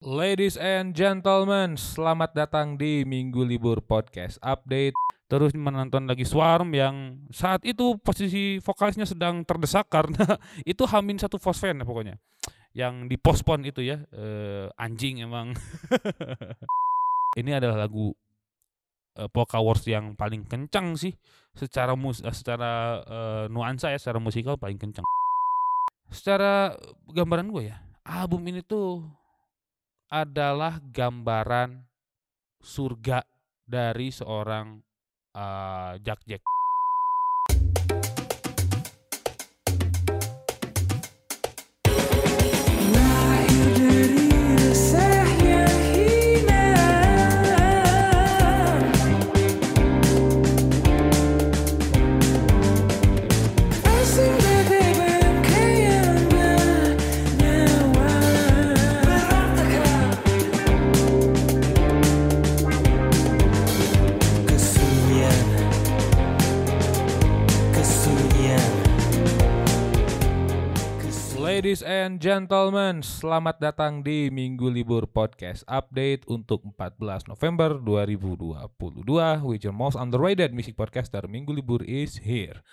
Ladies and gentlemen, selamat datang di Minggu Libur Podcast Update. Terus menonton lagi Swarm yang saat itu posisi vokalisnya sedang terdesak karena itu Hamin satu fosfen ya pokoknya. Yang dipospon itu ya, eh, anjing emang. Ini adalah lagu eh, Polka Wars yang paling kencang sih secara mus eh, secara eh, nuansa ya, secara musikal paling kencang. Secara gambaran gue ya, album ini tuh adalah gambaran surga dari seorang uh, Jack Jack. Ladies and gentlemen, selamat datang di Minggu Libur Podcast Update untuk 14 November 2022 with your most underrated music podcaster Minggu Libur is here.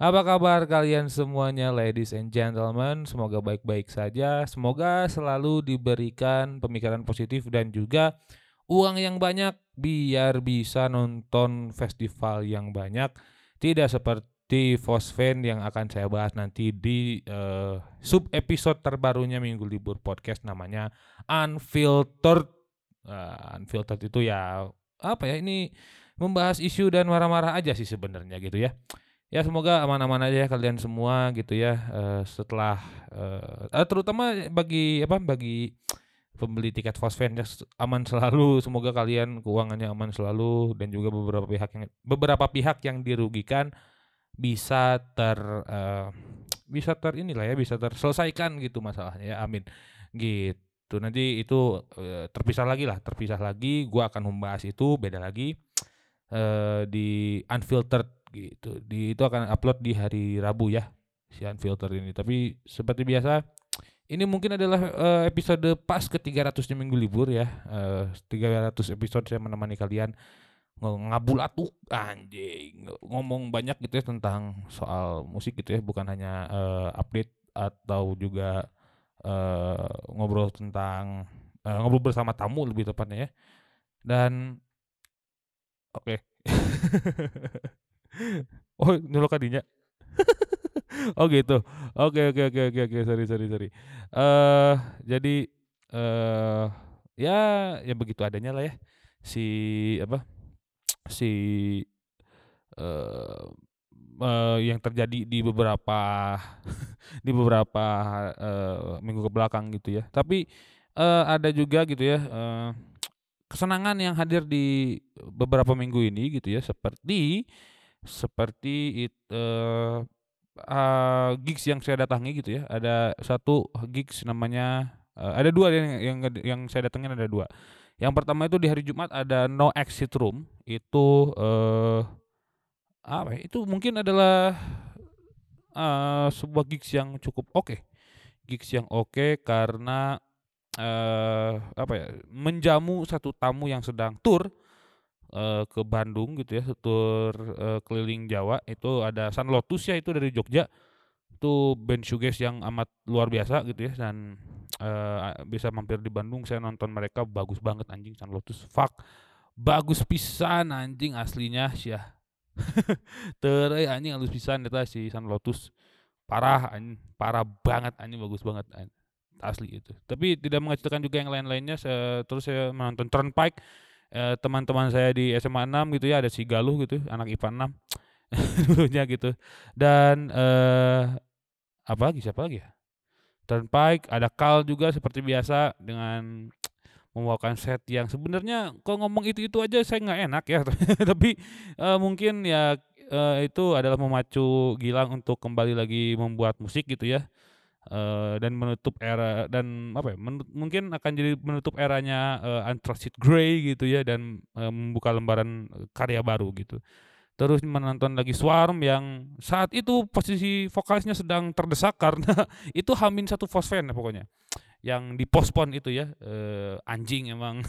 Apa kabar kalian semuanya ladies and gentlemen? Semoga baik-baik saja. Semoga selalu diberikan pemikiran positif dan juga uang yang banyak biar bisa nonton festival yang banyak. Tidak seperti Fosfen yang akan saya bahas nanti di eh, sub episode terbarunya Minggu Libur Podcast namanya Unfiltered. Eh, unfiltered itu ya apa ya ini membahas isu dan marah-marah aja sih sebenarnya gitu ya. Ya semoga aman-aman aja ya kalian semua gitu ya eh, setelah eh, terutama bagi apa bagi pembeli tiket Fosfen ya aman selalu semoga kalian keuangannya aman selalu dan juga beberapa pihak yang beberapa pihak yang dirugikan bisa ter eh, bisa ter inilah ya bisa terselesaikan gitu masalahnya ya amin. Gitu. Nanti itu eh, terpisah lagi lah terpisah lagi gua akan membahas itu beda lagi eh, di unfiltered gitu. Di itu akan upload di hari Rabu ya si unfiltered ini. Tapi seperti biasa ini mungkin adalah eh, episode pas ke 300 minggu libur ya. Eh, 300 episode saya menemani kalian ngabulatuk anjing. Ng- ngomong banyak gitu ya tentang soal musik gitu ya bukan hanya eh, update atau juga eh, ngobrol tentang eh, ngobrol bersama tamu lebih tepatnya ya. Dan oke. Oh nyolok kadinya oh gitu. Oke oke oke oke oke. Sorry sorry sorry. Eh jadi eh ya ya begitu adanya lah ya si apa si eh eh, yang terjadi di beberapa di beberapa eh, minggu ke belakang gitu ya. Tapi eh, ada juga gitu ya eh, kesenangan yang hadir di beberapa minggu ini gitu ya seperti seperti it, eh, ah, gigs yang saya datangi gitu ya. Ada satu gigs namanya eh, ada dua yang yang yang saya datengin ada dua. Yang pertama itu di hari Jumat ada No Exit Room itu eh apa ya, itu mungkin adalah eh, sebuah gigs yang cukup oke. Gigs yang oke karena eh apa ya menjamu satu tamu yang sedang tur eh, ke Bandung gitu ya, tur eh, keliling Jawa itu ada Sun Lotus ya itu dari Jogja. Itu band shoegaze yang amat luar biasa gitu ya dan eh, bisa mampir di Bandung saya nonton mereka bagus banget anjing Sun Lotus. Fuck. Bagus pisan anjing aslinya syah. Teu euy anjing halus pisan eta si Sun Lotus. Parah anjing, parah banget anjing bagus banget an- asli itu. Tapi tidak mengecewakan juga yang lain-lainnya. Saya, terus saya menonton Turnpike eh, teman-teman saya di SMA 6 gitu ya ada si Galuh gitu, anak IPA 6 dulunya gitu. Dan eh apa lagi siapa lagi ya? Turnpike, ada Kal juga seperti biasa dengan membawakan set yang sebenarnya kalau ngomong itu-itu aja saya nggak enak ya tapi eh, mungkin ya eh, itu adalah memacu Gilang untuk kembali lagi membuat musik gitu ya eh, dan menutup era dan apa ya menut- mungkin akan jadi menutup eranya eh, Anthracic Grey gitu ya dan eh, membuka lembaran karya baru gitu terus menonton lagi Swarm yang saat itu posisi vokalisnya sedang terdesak karena itu Hamin satu fosfen ya pokoknya yang dipospon itu ya, eee, anjing emang.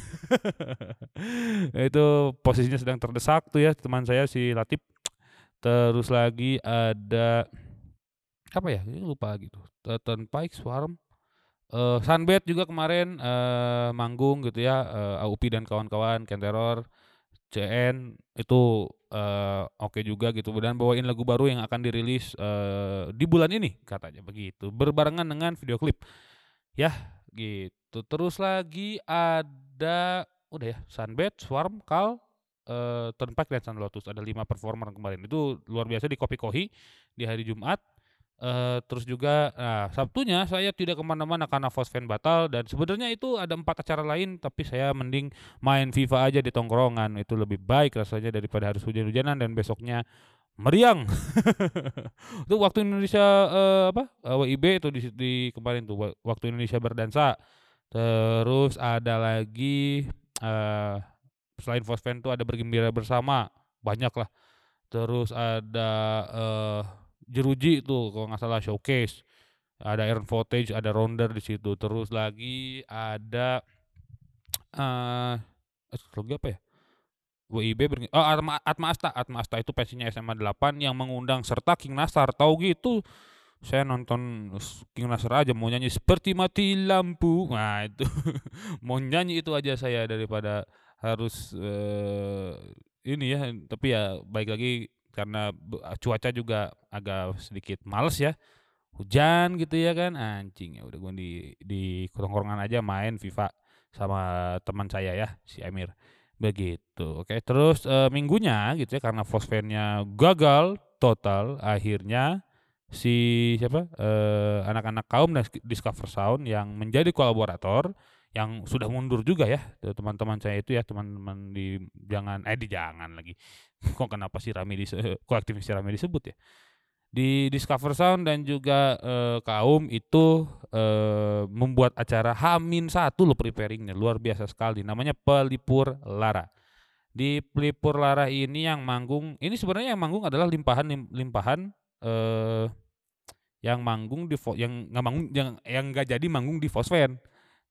Itu posisinya sedang terdesak tuh ya teman saya si Latif. Terus lagi ada apa ya, lupa gitu, eee, Turnpike, Swarm, eee, Sunbed juga kemarin, eee, manggung gitu ya, eee, Aupi dan kawan-kawan, Ken Terror, CN itu, eee, oke juga gitu dan bawain lagu baru yang akan dirilis, eee, di bulan ini katanya begitu, berbarengan dengan video klip. Yah gitu. Terus lagi ada udah ya, Sunbed, Swarm, KAL, eee, Turnpike, dan Sun Lotus, ada 5 performer kemarin. Itu luar biasa di Kopikohi di hari Jumat. Eee, terus juga nah Sabtunya saya tidak ke mana-mana karena Fosfen batal dan sebenarnya itu ada 4 acara lain, tapi saya mending main FIFA aja di tongkrongan, itu lebih baik rasanya daripada harus hujan-hujanan dan besoknya meriang. Itu waktu Indonesia, eee, apa, eee, WIB itu di di kemarin tuh, wa Waktu Indonesia Berdansa. Terus ada lagi, eee, selain Fosfen tuh ada Bergembira Bersama, banyaklah. Terus ada, eee, Jeruji tuh kalau nggak salah showcase, ada Iron Footage, ada Rounder di situ. Terus lagi ada, eh, satu lagi apa ya, WIB berge oh Atma Atma Asta. Atma Asta itu pensinya SMA 8 yang mengundang serta King Nasar, tahu gitu saya nonton King Nasar aja mau nyanyi Seperti Mati Lampu, nah itu mau nyanyi itu aja saya daripada harus, eee, ini ya, tapi ya balik lagi karena be cuaca juga agak sedikit males ya, hujan gitu ya kan, anjing ya udah gua di di tongkrongan aja main FIFA sama teman saya ya, si Emir, begitu. Oke, terus, eee, Minggunya gitu ya karena Fosfen-nya gagal total, akhirnya si siapa, eee, anak-anak KAUM dan Discover Sound yang menjadi kolaborator, yang sudah mundur juga ya, teman-teman saya itu ya, teman-teman di jangan eh di jangan lagi, kok kenapa si Rami dise kolektifnya si Rami disebut ya. Di Discover Sound dan juga, eee, KAUM itu, eee, membuat acara H-1 loh preparing-nya, luar biasa sekali, namanya Pelipur Lara. Di Pelipur Lara ini yang manggung ini sebenarnya yang manggung adalah limpahan lim limpahan, eee, yang manggung di yang nggak manggung yang yang nggak jadi manggung di Fosfen,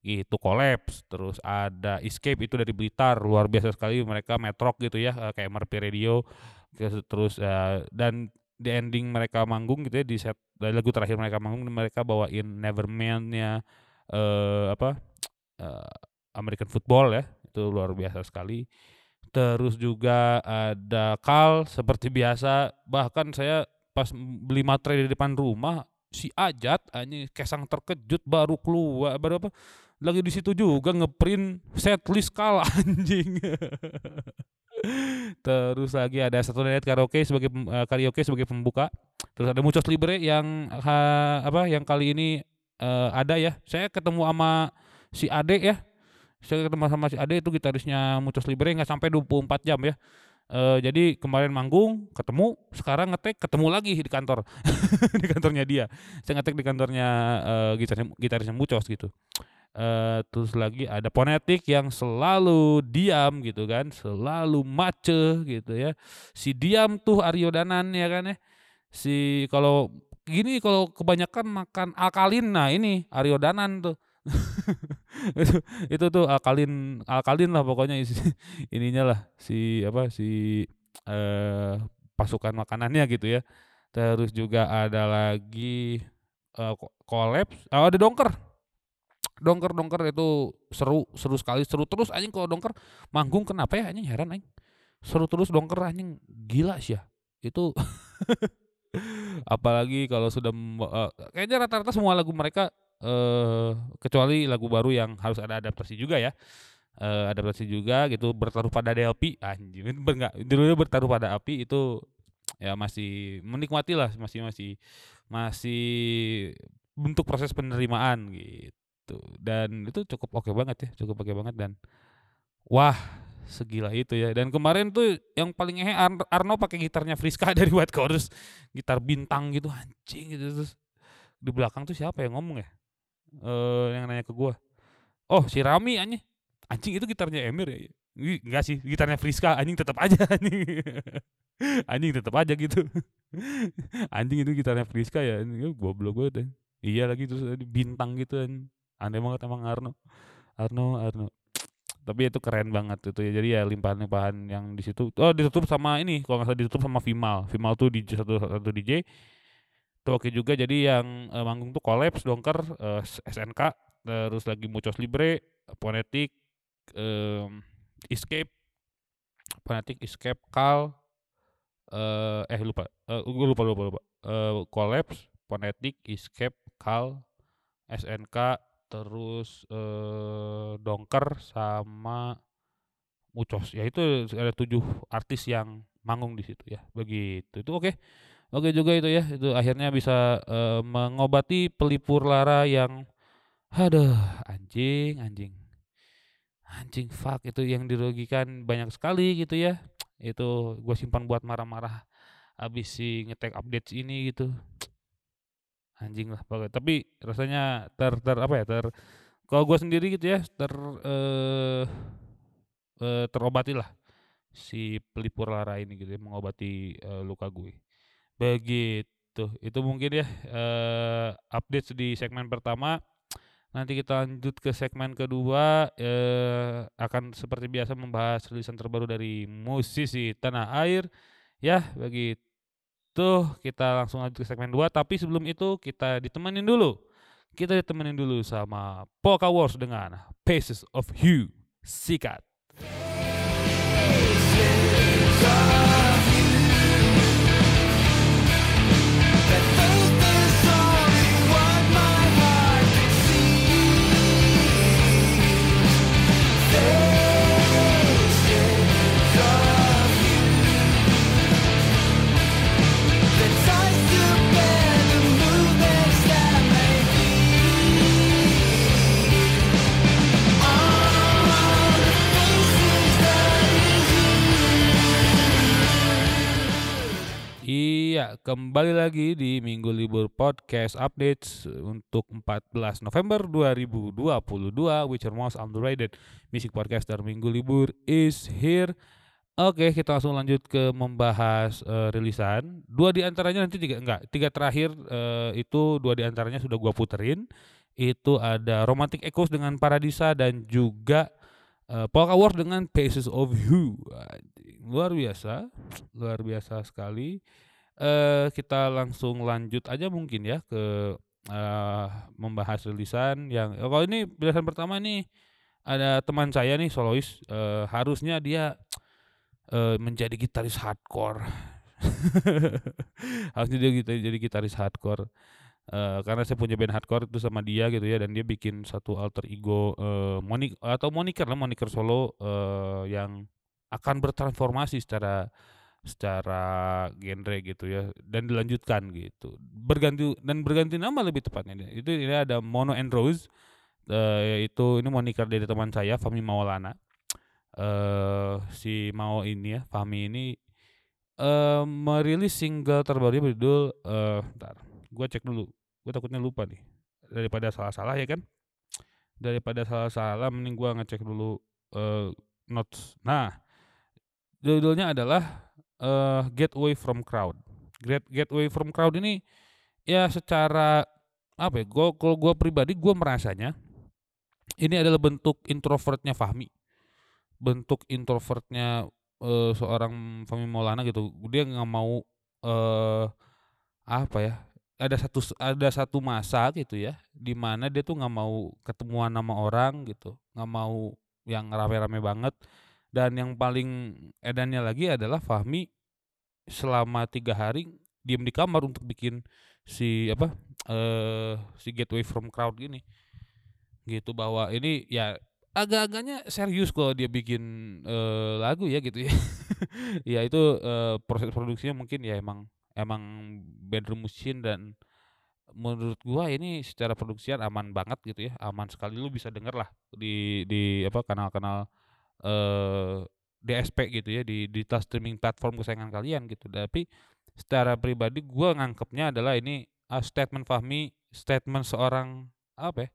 gitu, Collapse, terus ada Escape itu dari Blitar, luar biasa sekali mereka math rock gitu ya, eee, kayak Merpy Radio, terus eee, dan di ending mereka manggung gitu ya, di set dari lagu terakhir mereka manggung, mereka bawain Nevermind-nya, eee, apa, eee, American Football ya, itu luar biasa sekali. Terus juga ada KAL seperti biasa, bahkan saya pas beli materai di depan rumah, si Ajat anjing kesang terkejut baru kelua baru apa, lagi di situ juga nge-print setlist KAL anjing. Terus lagi ada Saturday Night Karaoke sebagai eee, karaoke sebagai pembuka, terus ada Muchos Libre yang ha apa, yang kali ini, eee, ada ya, saya ketemu ama si Ade ya, saya ketemu sama si Ade itu gitarisnya Muchos Libre nggak sampai 24 jam ya, eee, jadi kemarin manggung, ketemu, sekarang nge-take, ketemu lagi di kantor, di kantornya dia. Saya nge-take di kantornya, eee, gitarisnya gitarisnya Muchos gitu. Eee, terus lagi ada Phonetic yang selalu diam gitu kan, selalu maceh gitu ya, si diam tuh Aryo Danan ya kan ya, si kalau gini kalau kebanyakan makan Alkaline, nah ini Aryo Danan tuh. Itu itu tuh Alkaline Alkaline lah pokoknya isi ininya lah, si apa, si, eee, pasukan makanannya gitu ya. Terus juga ada lagi, eee, ko Collapse, oh ada Dongker. Dongker Dongker itu seru seru sekali, seru terus anjing kalau Dongker. Manggung kenapa ya? Anjing heran aing. Seru terus Dongker anjing, gila sia, itu apalagi kalau sudah eee, kayaknya rata-rata semua lagu mereka, eee, kecuali lagu baru yang harus ada adaptasi juga ya, eee, adaptasi juga gitu, Bertaruh Pada Delpi, anjing itu ber nggak judulnya Bertaruh Pada Api itu ya masih menikmati lah, masih masih masih bentuk proses penerimaan gitu. Dan itu cukup oke banget ya, cukup oke banget dan wah segila itu ya. Dan kemarin tuh yang paling ngehe Ar Arno pakai gitarnya Friska dari White Chorus, gitar bintang gitu anjing gitu, terus di belakang tuh siapa yang ngomong ya, eee, yang nanya ke gua, "Oh si Rami anjing." Anjing itu gitarnya Emir ya? Enggak sih, gitarnya Friska anjing tetep aja anjing. Anjing tetep aja gitu. Anjing itu gitarnya Friska ya, anjing, goblok banget ya. Iya lagi terus bintang gitu anjing. Aneh banget emang Arno. Arno Arno. Tapi itu keren banget itu ya. Jadi ya limpahan-limpahan yang di situ oh ditutup sama ini kalau nggak salah ditutup sama Vimal. Vimal tuh DJ satu satu DJ. Itu oke juga jadi yang eh, manggung tuh Collapse, Dongker, eh, SNK, terus lagi Muchos Libre, Phonetic, em, Escape, Phonetic, Escape, Kal, eh eh lupa, eh gue lupa lupa lupa. Eh Collapse, Phonetic, Escape, Kal, SNK, terus eh Dongker sama Muchos. Ya itu ada tujuh artis yang manggung di situ ya. Begitu. Itu oke. Oke juga itu ya. Itu akhirnya bisa eh, mengobati pelipur lara yang aduh anjing anjing. Anjing fuck itu yang dirugikan banyak sekali gitu ya. Itu gue simpan buat marah-marah habis si ngetek updates ini gitu. Anjing lah pokoknya. Tapi rasanya ter ter apa ya ter kalau gue sendiri gitu ya ter eh eh, terobati lah si pelipur lara ini gitu ya mengobati eh, luka gue. Begitu. Itu mungkin ya eh update di segmen pertama. Nanti kita lanjut ke segmen kedua eh akan seperti biasa membahas rilisan terbaru dari musisi tanah air. Ya, begitu. Kita langsung lanjut ke segmen 2, tapi sebelum itu kita ditemenin dulu. Kita ditemenin dulu sama Polka Wars dengan Paces of Hue. Sikat. Iya, kembali lagi di Minggu Libur Podcast Updates untuk 14 November 2022 which are most underrated Music Podcaster Minggu Libur is here. Oke, kita langsung lanjut ke membahas eh, rilisan. Dua di antaranya nanti tiga enggak, tiga terakhir eh, itu dua di antaranya sudah gua puterin. Itu ada Romantic Echoes dengan Paradisa dan juga eh, Polka Wars dengan Paces of. Anjing, Luar biasa, luar biasa sekali eh kita langsung lanjut aja mungkin ya ke eh membahas rilisan yang oh, kalau ini rilisan pertama nih ada teman saya nih solois eh, harusnya dia eh, menjadi gitaris hardcore. Harusnya dia gitu jadi gitaris hardcore. Eh, karena saya punya band hardcore itu sama dia gitu ya dan dia bikin satu alter ego eh, monik atau moniker lah moniker solo eh, yang akan bertransformasi secara secara genre gitu ya dan dilanjutkan gitu. Berganti dan berganti nama lebih tepatnya itu ini ada Mono and Rose eh, yaitu ini moniker dari teman saya Fahmi Maulana. Eh si Mao ini ya Fahmi ini eh merilis single terbarunya berjudul eh bentar gua cek dulu. Gue takutnya lupa nih. Daripada salah-salah ya kan? Daripada salah-salah mending gua ngecek dulu eh notes. Nah judulnya adalah eh Get Away from Crowd. Get Away from Crowd ini ya secara apa ya? Gua kalau gua pribadi gua merasanya ini adalah bentuk introvertnya Fahmi. Bentuk introvertnya eh, seorang Fahmi Maulana gitu. Dia nggak mau eh apa ya? Ada satu ada satu masa gitu ya, di mana dia tuh nggak mau ketemuan sama orang gitu, nggak mau yang rame-rame banget. Dan yang paling edannya lagi adalah Fahmi selama tiga hari diem di kamar untuk bikin si apa eh si Getaway from Crowd gini. Gitu bahwa ini ya agak-agaknya serius kalau dia bikin eh, lagu ya gitu ya. Ya itu eh, proses produksinya mungkin ya emang emang bedroom machine dan menurut gua ini secara produksian aman banget gitu ya. Aman sekali. Lu bisa denger lah di di apa kanal-kanal eh DSP gitu ya di di tas streaming platform kesayangan kalian gitu. Tapi secara pribadi gua nganggepnya adalah ini ah, statement Fahmi, statement seorang apa ya?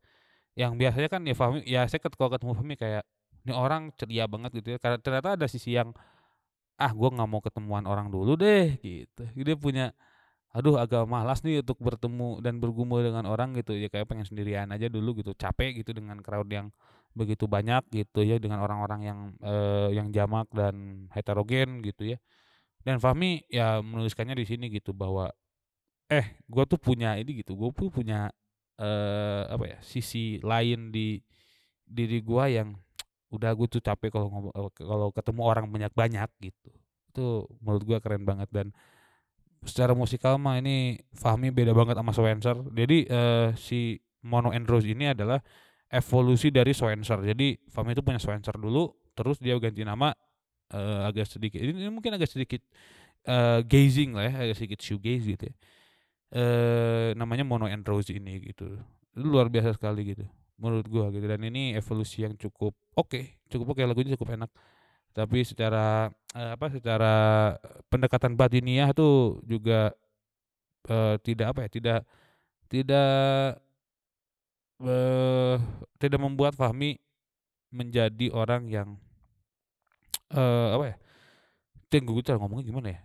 Yang biasanya kan ya Fahmi ya saya kalau ketemu Fahmi kayak ini orang ceria banget gitu ya. Karena ternyata ada sisi yang ah gua nggak mau ketemuan orang dulu deh gitu. Dia punya aduh agak malas nih untuk bertemu dan bergumul dengan orang gitu ya kayak pengen sendirian aja dulu gitu capek gitu dengan crowd yang begitu banyak gitu ya dengan orang-orang yang eh, yang jamak dan heterogen gitu ya. Dan Fahmi ya menuliskannya di sini gitu bahwa eh gue tuh punya ini gitu gue tuh punya eh apa ya sisi lain di diri gua yang udah gue tuh capek kalau kalau ketemu orang banyak-banyak gitu. Itu menurut gua keren banget dan secara musikal mah ini Fahmi beda banget sama Swenser jadi eh, si Mono and Rose ini adalah evolusi dari Swenser. Jadi Fahmi itu punya Swenser dulu terus dia ganti nama eh, agak sedikit ini, mungkin agak sedikit eh, gazing lah ya agak sedikit shoegaze gitu ya. Eh namanya Mono and Rose ini gitu. Itu luar biasa sekali gitu menurut gua gitu. Dan ini evolusi yang cukup oke cukup oke lagunya cukup enak. Tapi secara eh, apa secara pendekatan batiniah tuh juga eh, tidak apa ya tidak tidak eh tidak membuat Fahmi menjadi orang yang eh apa ya gue cara ngomongnya gimana ya?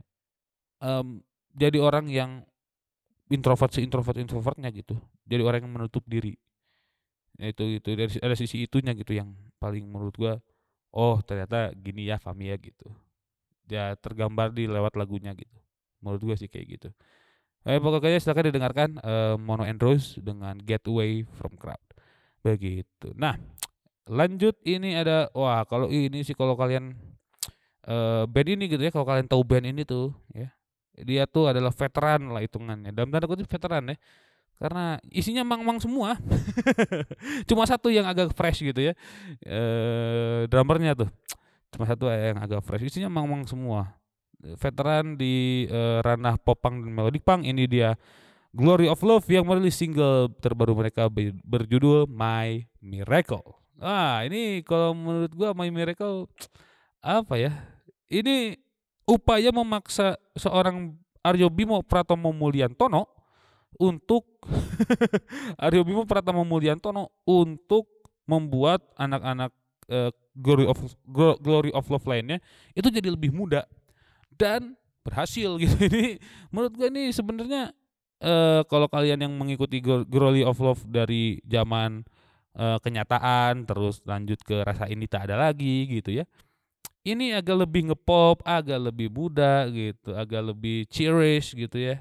Em, jadi orang yang introvert si introvert introvertnya gitu. Jadi orang yang menutup diri. Ya itu itu dari ada sisi itunya gitu yang paling menurut gua oh ternyata gini ya Fahmi ya gitu. Ya tergambar di lewat lagunya gitu. Menurut gua sih kayak gitu eh pokoknya silakan didengarkan eh, Mono and Rose dengan Get Away from Crowd. Begitu. Nah lanjut ini ada wah kalau ini sih kalau kalian eh band ini gitu ya kalau kalian tahu band ini tuh ya dia tuh adalah veteran lah hitungannya. Dalam tanda kutip veteran ya karena isinya mang-mang semua. Cuma satu yang agak fresh gitu ya eh drummernya tuh. Cuma satu yang agak fresh isinya mang-mang semua veteran di eh, ranah popang dan melodic punk. Ini dia Glory of Love yang merilis single terbaru mereka be- berjudul My Miracle. Ah ini kalau menurut gua My Miracle apa ya? Ini upaya memaksa seorang Aryo Bimo Pratomo Mulyantono untuk Aryo Bimo Pratama Mulyantono untuk membuat anak-anak eh, Glory of Glo- Glory of Love lainnya itu jadi lebih muda dan berhasil gitu. Ini menurut gue ini sebenarnya eh, kalau kalian yang mengikuti Glory of Love dari zaman eh, kenyataan terus lanjut ke rasa ini tak ada lagi gitu ya. Ini agak lebih ngepop, agak lebih muda gitu, agak lebih cheerish gitu ya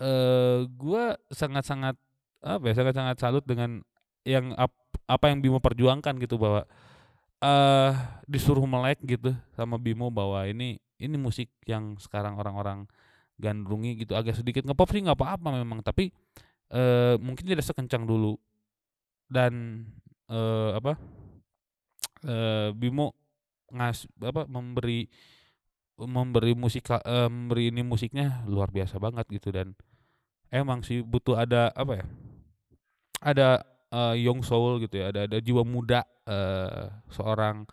eh gua sangat-sangat apa ya sangat-sangat salut dengan yang ap- apa yang Bimo perjuangkan gitu bahwa eh disuruh melek gitu sama Bimo bahwa ini ini musik yang sekarang orang-orang gandrungi gitu agak sedikit ngepop sih nggak apa-apa memang tapi eh mungkin tidak sekencang dulu. Dan eh apa eh Bimo ngas apa memberi memberi musik eh, memberi ini musiknya luar biasa banget gitu. Dan emang sih butuh ada apa ya ada eh, young soul gitu ya ada ada jiwa muda eh, seorang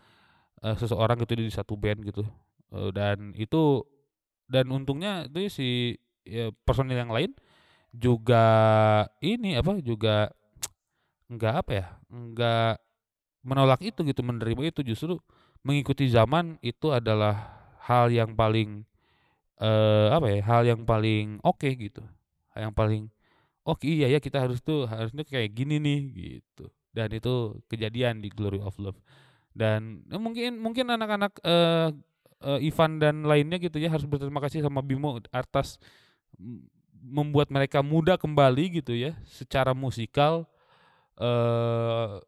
eh, seseorang gitu di satu band gitu Dan itu dan untungnya itu si ya, personil yang lain juga ini apa juga nggak apa ya nggak menolak itu gitu menerima itu. Justru mengikuti zaman itu adalah hal yang paling eh apa ya hal yang paling oke gitu. Hal yang paling oke iya ya kita harus tuh harusnya kayak gini nih gitu. Dan itu kejadian di Glory of Love. Dan eh, mungkin mungkin anak-anak eh eh, Ivan dan lainnya gitu ya harus berterima kasih sama Bimo atas membuat mereka muda kembali gitu ya secara musikal eh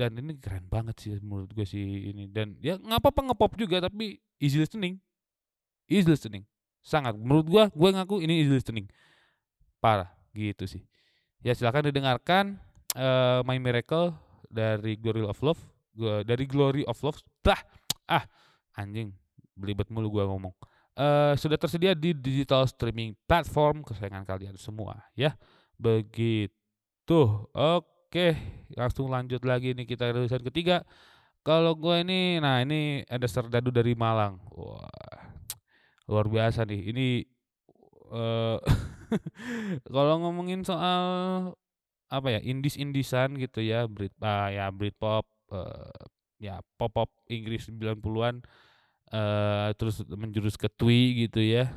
dan ini keren banget sih menurut gue sih ini. Dan ya nggak apa-apa ngepop juga tapi easy listening. Easy listening. Sangat. Menurut gua gue ngaku ini easy listening. Parah. Gitu sih. Ya silakan didengarkan eh, My Miracle dari Glory of Love gua dari Glory of Love. Dah ah anjing belibet mulu gua ngomong. Eh sudah tersedia di digital streaming platform kesayangan kalian semua ya. Begitu. Oke langsung lanjut lagi nih kita rilisan ketiga. Kalau gue ini nah ini ada serdadu dari Malang. Wah luar biasa nih. Ini eh kalau ngomongin soal apa ya indis indisan gitu ya Brit ah, ya Britpop eh, ya pop pop Inggris 90-an eh terus menjurus ke twee gitu ya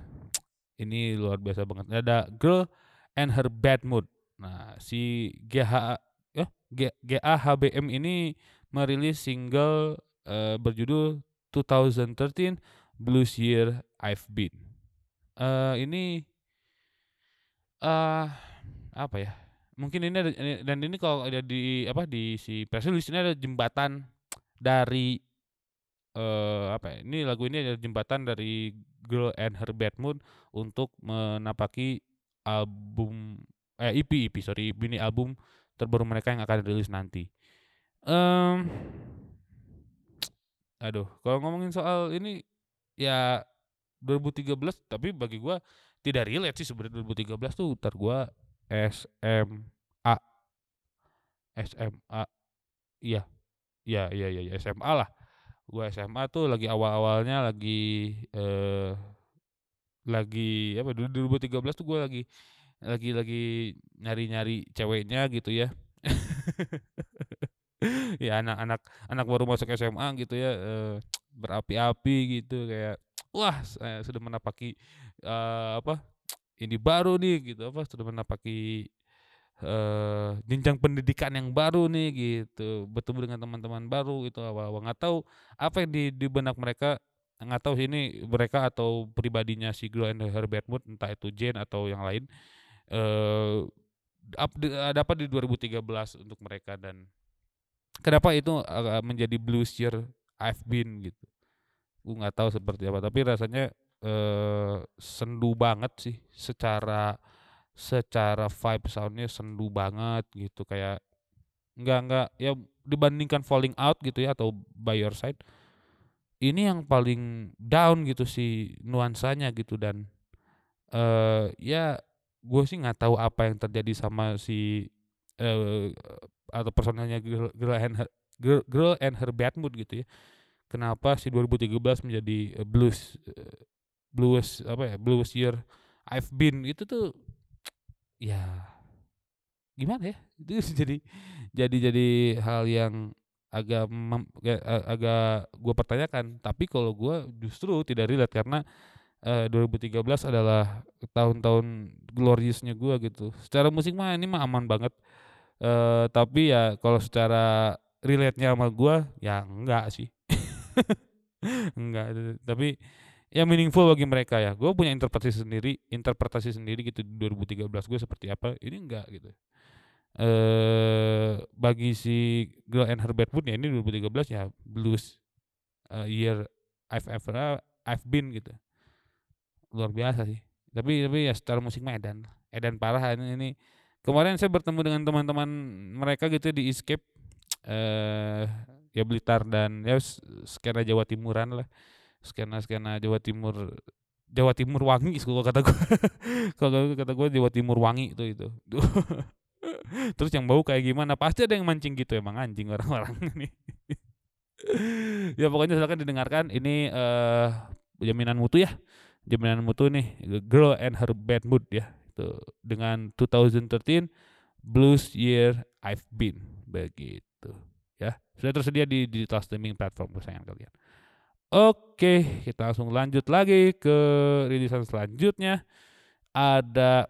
Ini luar biasa banget. Ada Girl and Her Bad Mood. Nah, si GH eh, G GAHBM ini merilis single, eee, berjudul 2013 Blues Year I've Been. Eee, ini eee, apa ya, mungkin ini ada dan ini kalau ada di apa, di si press release ini ada jembatan dari, eee, apa ya, ini lagu ini adalah jembatan dari Girl and Her Bad Mood untuk menapaki album eh, EP EP sorry, mini album terbaru mereka yang akan rilis nanti. Mmm, aduh, kalau ngomongin soal ini, ya 2013 tapi bagi gua tidak relate sih sebenarnya 2013 tuh entar gua SMA. SMA. Iya iya iya iya, SMA lah. Gua SMA tuh lagi awal-awalnya lagi, eee, lagi apa, du 2013 tuh gua lagi lagi lagi nyari-nyari ceweknya gitu ya. Ya anak-anak anak baru masuk SMA gitu ya, eee, berapi-api gitu kayak, wah saya sudah menapaki, eee, apa, ini baru nih gitu, apa, sudah menapaki, eee, jenjang pendidikan yang baru nih gitu, bertemu dengan teman-teman baru itu awal-awal, nggak tahu apa yang di di benak mereka, nggak tahu sih ini mereka atau pribadinya si Girl and Her Bad Mood, entah itu Jen atau yang lain, de ada apa di 2013 untuk mereka. Dan kenapa itu, menjadi Blues Year I've Been gitu. Gua nggak tahu seperti apa, tapi rasanya, eee, sendu banget sih secara secara vibe sound-nya sendu banget gitu, kayak nggak nggak ya dibandingkan Falling Out gitu ya atau By Your Side, ini yang paling down gitu si nuansanya gitu dan, eee, ya gua sih nggak tahu apa yang terjadi sama si, eee, atau personelnya Girl Girl and Her Girl Girl and Her Bad Mood gitu ya. Kenapa si 2013 menjadi, eee, blues, eee, blues apa ya, Blues Year I've Been itu tuh ya gimana ya, itu jadi jadi jadi hal yang agak mem ya, agak gua pertanyakan, tapi kalau gua justru tidak relate karena, eee, 2013 adalah tahun-tahun glorious-nya gua gitu. Secara musik mah ini mah aman banget, eee, tapi ya kalau secara relate-nya sama gua, ya enggak sih. Enggak, tapi ya meaningful bagi mereka ya. Gua punya interpretasi sendiri interpretasi sendiri gitu di 2013 gua seperti apa, ini enggak gitu. Eee, bagi si Girl and Her Bad ya ini 2013 ya blues, eee, year I've ever I've been gitu. Luar biasa sih. Tapi tapi ya secara musik mah edan, edan parah ini ini. Kemarin saya bertemu dengan teman-teman mereka gitu di Escape, eee, ya Blitar dan ya skena Jawa Timuran lah, skena-skena Jawa Timur Jawa Timur wangi kalau kata gua. Kalau kata gua Jawa Timur wangi itu itu. Terus yang bau kayak gimana, pasti ada yang mancing gitu, emang anjing orang-orang ini. Ya pokoknya silakan didengarkan ini, eee, jaminan mutu ya, jaminan mutu nih, Girl and Her Bad Mood ya, itu dengan 2013 Blues Year I've Been, begitu ya. Sudah tersedia di digital streaming platform kesayangan kalian. Oke, kita langsung lanjut lagi ke rilisan selanjutnya. Ada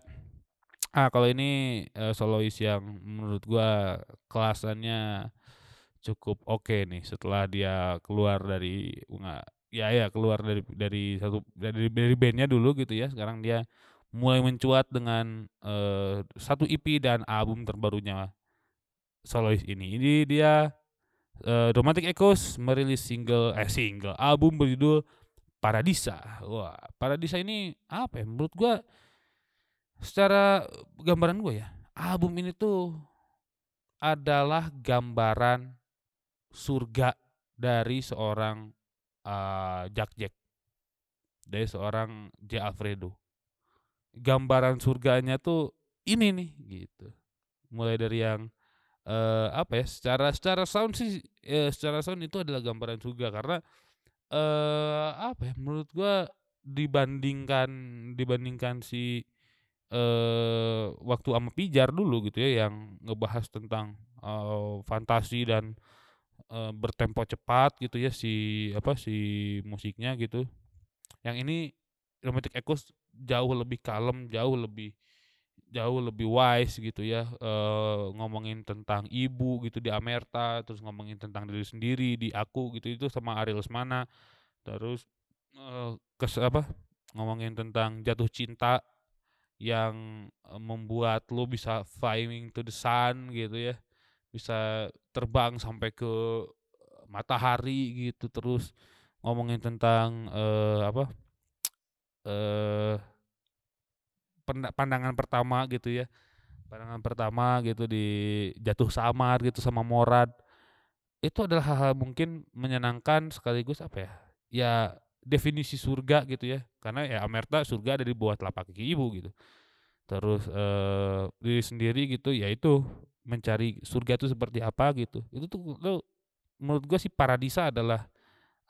ah, kalau ini, eee, solois yang menurut gua kelasannya cukup oke nih setelah dia keluar dari nggak ya ya keluar dari dari satu dari dari band-nya dulu gitu ya, sekarang dia mulai mencuat dengan, eee, 1 EP dan album terbarunya solois ini. Ini dia, eee, Romantic Echoes merilis single eh single, album berjudul Paradisa. Wah, Paradisa ini apa ya, menurut gua secara gambaran gua ya, album ini tuh adalah gambaran surga dari seorang, eee, Jack Jack. Dari seorang J. Alfredo. Gambaran surganya tuh ini nih, gitu. Mulai dari yang, eee, apa ya, secara secara sound sih, eee, secara sound itu adalah gambaran surga karena, eee, apa ya, menurut gua dibandingkan dibandingkan si, eee, waktu ama Pijar dulu gitu ya, yang ngebahas tentang, eee, fantasi dan, eee, bertempo cepat gitu ya si apa, si musiknya gitu. Yang ini Romantic Echoes jauh lebih kalem, jauh lebih jauh lebih wise gitu ya, eee, ngomongin tentang ibu gitu di Amerta, terus ngomongin tentang diri sendiri di Aku gitu, itu sama Ari Lesmana. Terus, eee, kes apa, ngomongin tentang jatuh cinta yang, eee, membuat lu bisa flying to the sun gitu ya, bisa terbang sampai ke matahari gitu, terus ngomongin tentang, eee, apa, eee penda pandangan pertama gitu ya, pandangan pertama gitu di Jatuh Samar gitu sama Morad. Itu adalah hal-hal mungkin menyenangkan sekaligus apa ya, ya definisi surga gitu ya, karena ya Amerta surga ada di bawah telapak kaki ibu gitu. Terus, eee, diri sendiri gitu, ya itu mencari surga itu seperti apa gitu. Itu tuh tuh menurut gua sih Paradisa adalah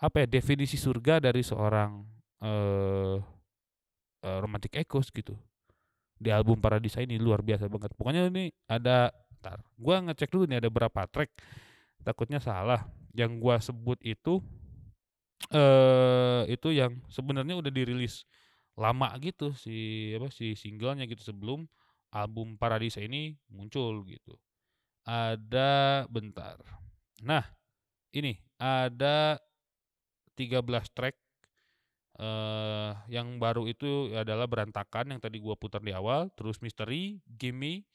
apa ya, definisi surga dari seorang, eee eee, Romantic Echoes gitu. Di album Paradisa ini luar biasa banget. Pokoknya ini ada entar gua ngecek dulu nih ada berapa track, takutnya salah. Yang gua sebut itu, eee, itu yang sebenarnya udah dirilis lama gitu si apa, si singlenya gitu sebelum album Paradisa ini muncul gitu. Ada bentar, nah ini ada 13 track, eee, yang baru itu adalah Berantakan yang tadi gua putar di awal, terus Misteri, Gimme,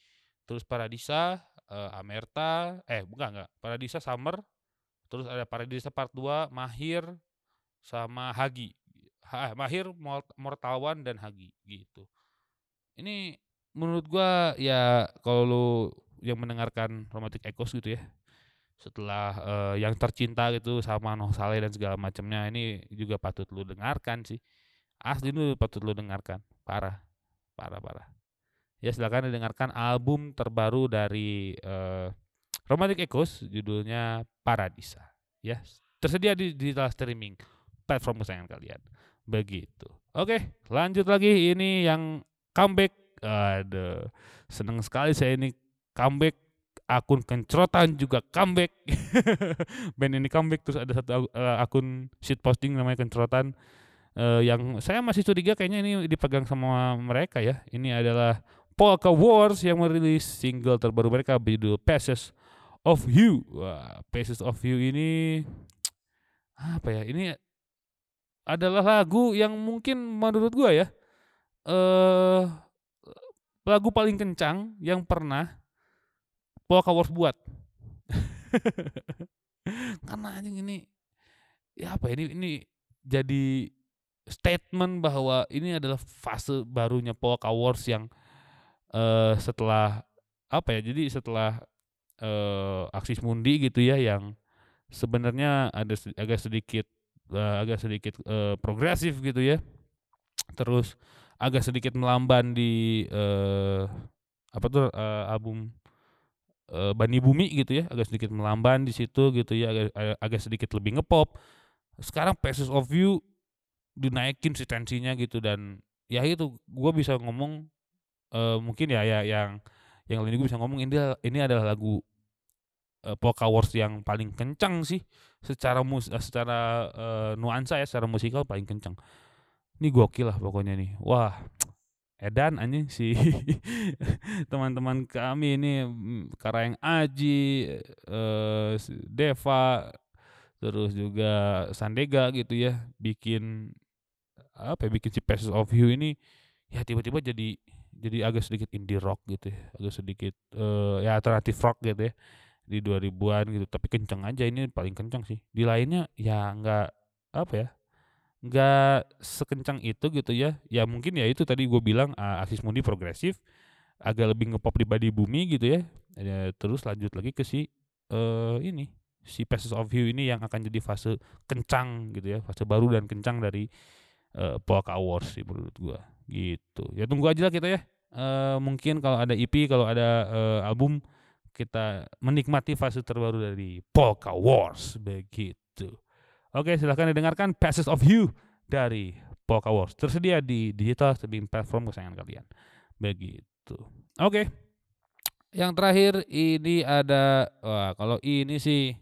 terus Paradisa, eee, Amerta eh enggak enggak, Paradisa Summer, terus ada Paradisa Part 2, Mahir, sama Hagi. Ha eh, Mahir, Mort Mortal One, dan Hagi gitu. Ini menurut gua ya kalau lu yang mendengarkan Romantic Echoes gitu ya, setelah, eee, Yang Tercinta gitu sama Noh Saleh dan segala macemnya, ini juga patut lu dengarkan sih. Asli ini patut lu dengarkan, parah parah parah. Ya silakan didengarkan album terbaru dari, eee, Romantic Echoes judulnya Paradisa ya, tersedia di digital streaming platform kesayangan kalian, begitu. Oke, lanjut lagi ini yang comeback, aduh seneng sekali saya ini comeback, akun Kencrotan juga comeback. Band ini comeback, terus ada satu, eee, akun shitposting namanya Kencrotan, eee, yang saya masih curiga kayaknya ini dipegang sama mereka ya. Ini adalah Polka Wars yang merilis single terbaru mereka berjudul Pieces of You. Wah, Pieces of You ini apa ya, ini adalah lagu yang mungkin menurut gua ya, eee, lagu paling kencang yang pernah Polka Wars buat. Karena anjing ini, ya apa ya, ini ini jadi statement bahwa ini adalah fase barunya Polka Wars yang, eee, setelah apa ya, jadi setelah, eee, Axis Mundi gitu ya yang sebenarnya ada agak sedikit, eee, agak sedikit, eee, progresif gitu ya. Terus agak sedikit melamban di, eee, apa tuh, eee, album, eee, Bani Bumi gitu ya, agak sedikit melamban di situ gitu ya, agak agak sedikit lebih nge-pop. Sekarang Pieces of You dinaikin sih tensinya gitu dan ya itu gua bisa ngomong, eee, mungkin ya ya yang yang lain juga bisa ngomong ini ini adalah lagu, eee, Polka Wars yang paling kencang sih secara mus secara, eee, nuansa ya, secara musikal paling kencang. Ini gokil lah pokoknya nih. Wah, edan anjing si teman-teman kami ini, mmm, Karaeng Aji, si Deva, terus juga Sandega gitu ya, bikin apa ya, bikin si Pieces of You ini ya tiba-tiba jadi jadi agak sedikit indie rock gitu ya, agak sedikit, eee, ya alternatif rock gitu ya, di 2000-an gitu, tapi kenceng aja, ini paling kenceng sih. Di lainnya ya nggak apa ya, nggak sekencang itu gitu ya, ya mungkin ya itu tadi gua bilang, eee, Axis Mundi progresif, agak lebih nge-pop di Bumi gitu ya, ya terus lanjut lagi ke si, eee, ini, si Pieces of You ini yang akan jadi fase kencang gitu ya, fase baru dan kencang dari, eee, Polka Wars sih menurut gua, gitu. Ya tunggu aja lah kita ya, eee, mungkin kalau ada EP, kalau ada, eee, album, kita menikmati fase terbaru dari Polka Wars, begitu. Oke, silahkan didengarkan Pieces of You dari Polka Wars, tersedia di digital streaming platform kesayangan kalian, begitu. Oke, yang terakhir ini ada wah kalau ini sih,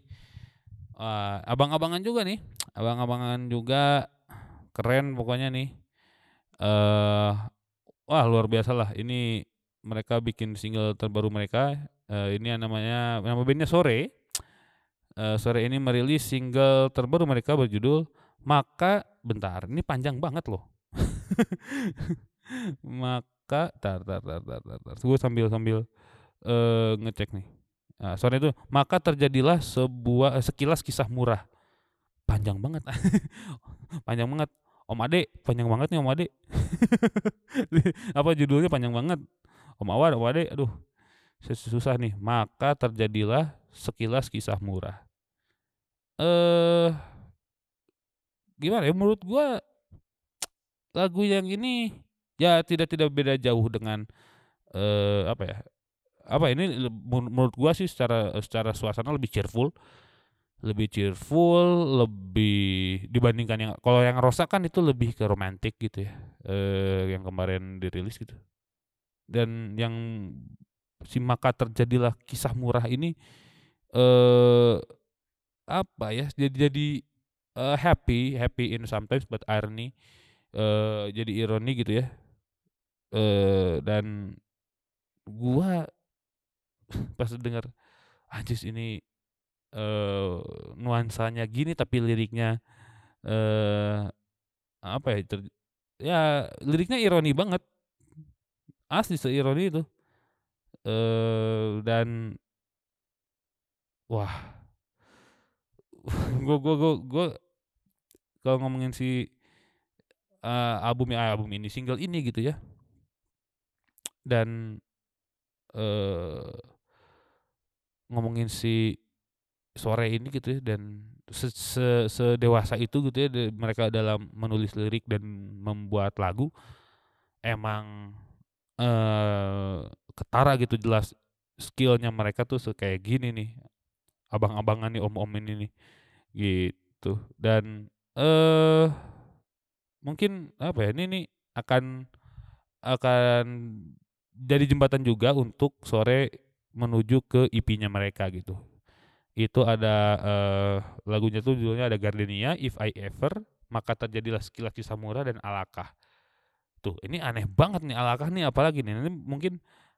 wah abang-abangan juga nih, abang-abangan juga keren pokoknya nih. eee, wah luar biasalah ini mereka bikin single terbaru mereka, eee, ini yang namanya nama bandnya Sore. Eee, Sore ini merilis single terbaru mereka berjudul Maka bentar, ini panjang banget loh. Maka entar entar entar entar entar entar, gue sambil sambil, eee, ngecek nih. Nah, Sore itu, maka terjadilah sebuah sekilas kisah murah. Panjang banget, panjang banget. Om Ade, panjang banget nih Om Ade. Apa judulnya panjang banget. Om Awan, Om Ade, aduh sus susah nih. Maka terjadilah sekilas kisah murah. Eee gimana ya, menurut gua lagu yang ini ya tidak tidak beda jauh dengan, eee, apa ya, apa ini menurut gua sih secara secara suasana lebih cheerful lebih cheerful, lebih dibandingkan yang kalau yang Rosa kan itu lebih ke romantik gitu ya, eee, yang kemarin dirilis gitu. Dan yang si Maka Terjadilah Kisah Murah ini, eee, apa ya, jadi jadi, eee, happy happy in sometimes but irony, eee, jadi ironi gitu ya. Eee, dan gua pas denger, anjir ini, eee, nuansanya gini tapi liriknya, eee, apa ya, ter ya liriknya ironi banget. Asli seironi itu. Eee, dan wah, gua gua gua gua kalau ngomongin si, eee, album ya album ini, single ini gitu ya. Dan, eee ngomongin si Sore ini gitu ya dan se se sedewasa itu gitu ya mereka dalam menulis lirik dan membuat lagu, emang, eee, ketara gitu jelas skill-nya mereka tuh kayak gini nih, abang-abangan nih, om-om ini nih, gitu. Dan, eee, mungkin apa ya, ini nih akan akan jadi jembatan juga untuk Sore menuju ke EP-nya mereka gitu. Itu ada, eee, lagunya tuh judulnya ada Gardenia, If I Ever, Maka Terjadilah Sekilas Kisah Murah, dan Alakah. Tuh, ini aneh banget nih Alakah nih apalagi nih, nanti mungkin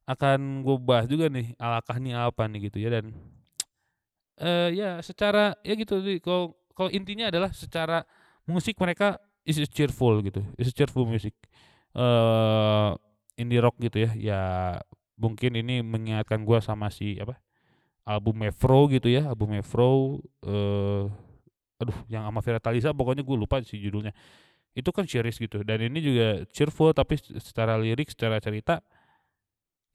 akan gua bahas juga nih Alakah nih apa nih gitu ya dan, eee, ya secara ya gitu kalau kalau intinya adalah secara musik mereka is cheerful gitu, is cheerful music. Eee, indie rock gitu ya, ya mungkin ini mengingatkan gua sama si apa, albumnya Frow gitu ya, albumnya Frow, eee, aduh yang sama Ferry Talisa pokoknya gua lupa sih judulnya. Itu kan series gitu dan ini juga cheerful tapi secara lirik, secara cerita,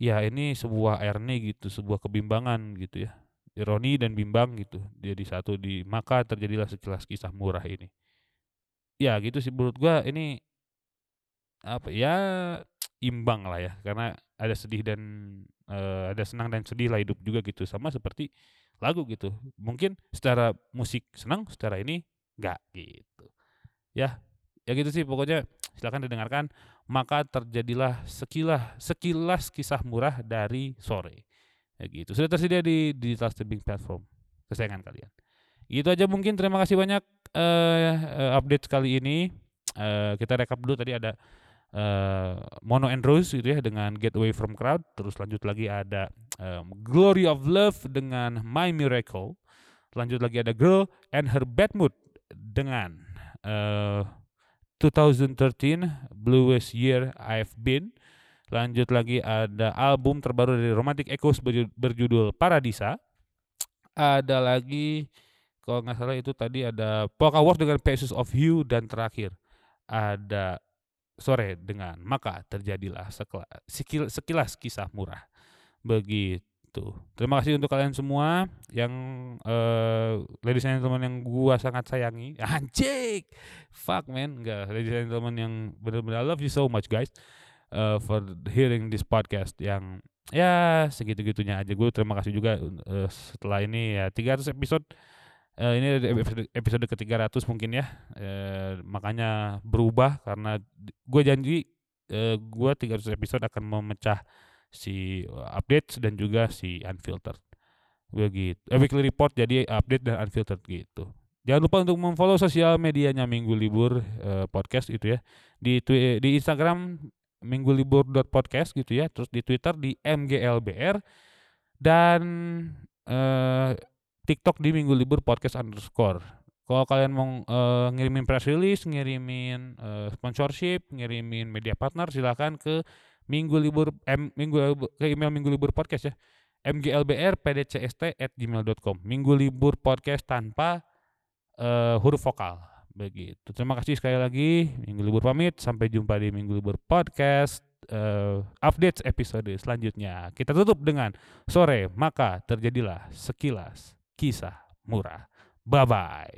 ya ini sebuah ironi gitu, sebuah kebimbangan gitu ya, ironi dan bimbang gitu jadi satu di Maka Terjadilah Sekilas Kisah Murah ini. Ya gitu sih menurut gua ini apa ya, imbang lah ya karena ada sedih dan, eee, ada senang dan sedih lah hidup juga gitu, sama seperti lagu gitu. Mungkin secara musik senang, secara ini enggak, gitu. Ya, ya gitu sih pokoknya silakan didengarkan, Maka Terjadilah Sekilah Sekilas Kisah Murah dari Sore, kayak gitu. Sudah tersedia di digital streaming platform kesayangan kalian. Itu aja mungkin, terima kasih banyak, eee, update kali ini. Eee, kita rekap dulu tadi ada, eee, Mono and Rose gitu ya dengan Get Away From Crowd, terus lanjut lagi ada, mmm, Glory of Love dengan My Miracle, lanjut lagi ada Girl and Her Bad Mood dengan, eee, 2013 Bluest Year I've Been, lanjut lagi ada album terbaru dari Romantic Echoes berju berjudul Paradisa, ada lagi kalau nggak salah itu tadi ada Polka Wars dengan Pieces of You, dan terakhir ada Sore dengan Maka Terjadilah Sekela Sekil Sekilas Kisah Murah, begitu. Terima kasih untuk kalian semua yang, eee, ladies and gentlemen yang gua sangat sayangi, anjing, fuck man, enggak, ladies and gentlemen yang bener-bener I love you so much guys, eee, for hearing this podcast yang ya segitu-gitunya aja. Gue terima kasih juga, eee, setelah ini ya 300 episode, eee, ini episode episode ke-300 mungkin ya, eee, makanya berubah karena d gua janji, eee, gua 300 episode akan memecah si updates dan juga si unfiltered, begitu. Eh, weekly report jadi update dan unfiltered gitu. Jangan lupa untuk memfollow sosial medianya Minggu Libur eh, Podcast itu ya. Di di Instagram minggulibur.podcast gitu ya, terus di Twitter di MGLBR dan eh, TikTok di Minggu Libur Podcast underscore. Kalau kalian mau eh, ngirimin press release, ngirimin eh, sponsorship, ngirimin media partner, silakan ke Minggu Libur em, Minggu ke email Minggu Libur Podcast ya. mglbr@pdcst@gmail.com. Minggu Libur Podcast tanpa eh, huruf vokal. Begitu. Terima kasih sekali lagi. Minggu libur pamit. Sampai jumpa di Minggu libur podcast. Uh, updates episode selanjutnya. Kita tutup dengan sore maka terjadilah sekilas kisah murah. Bye bye.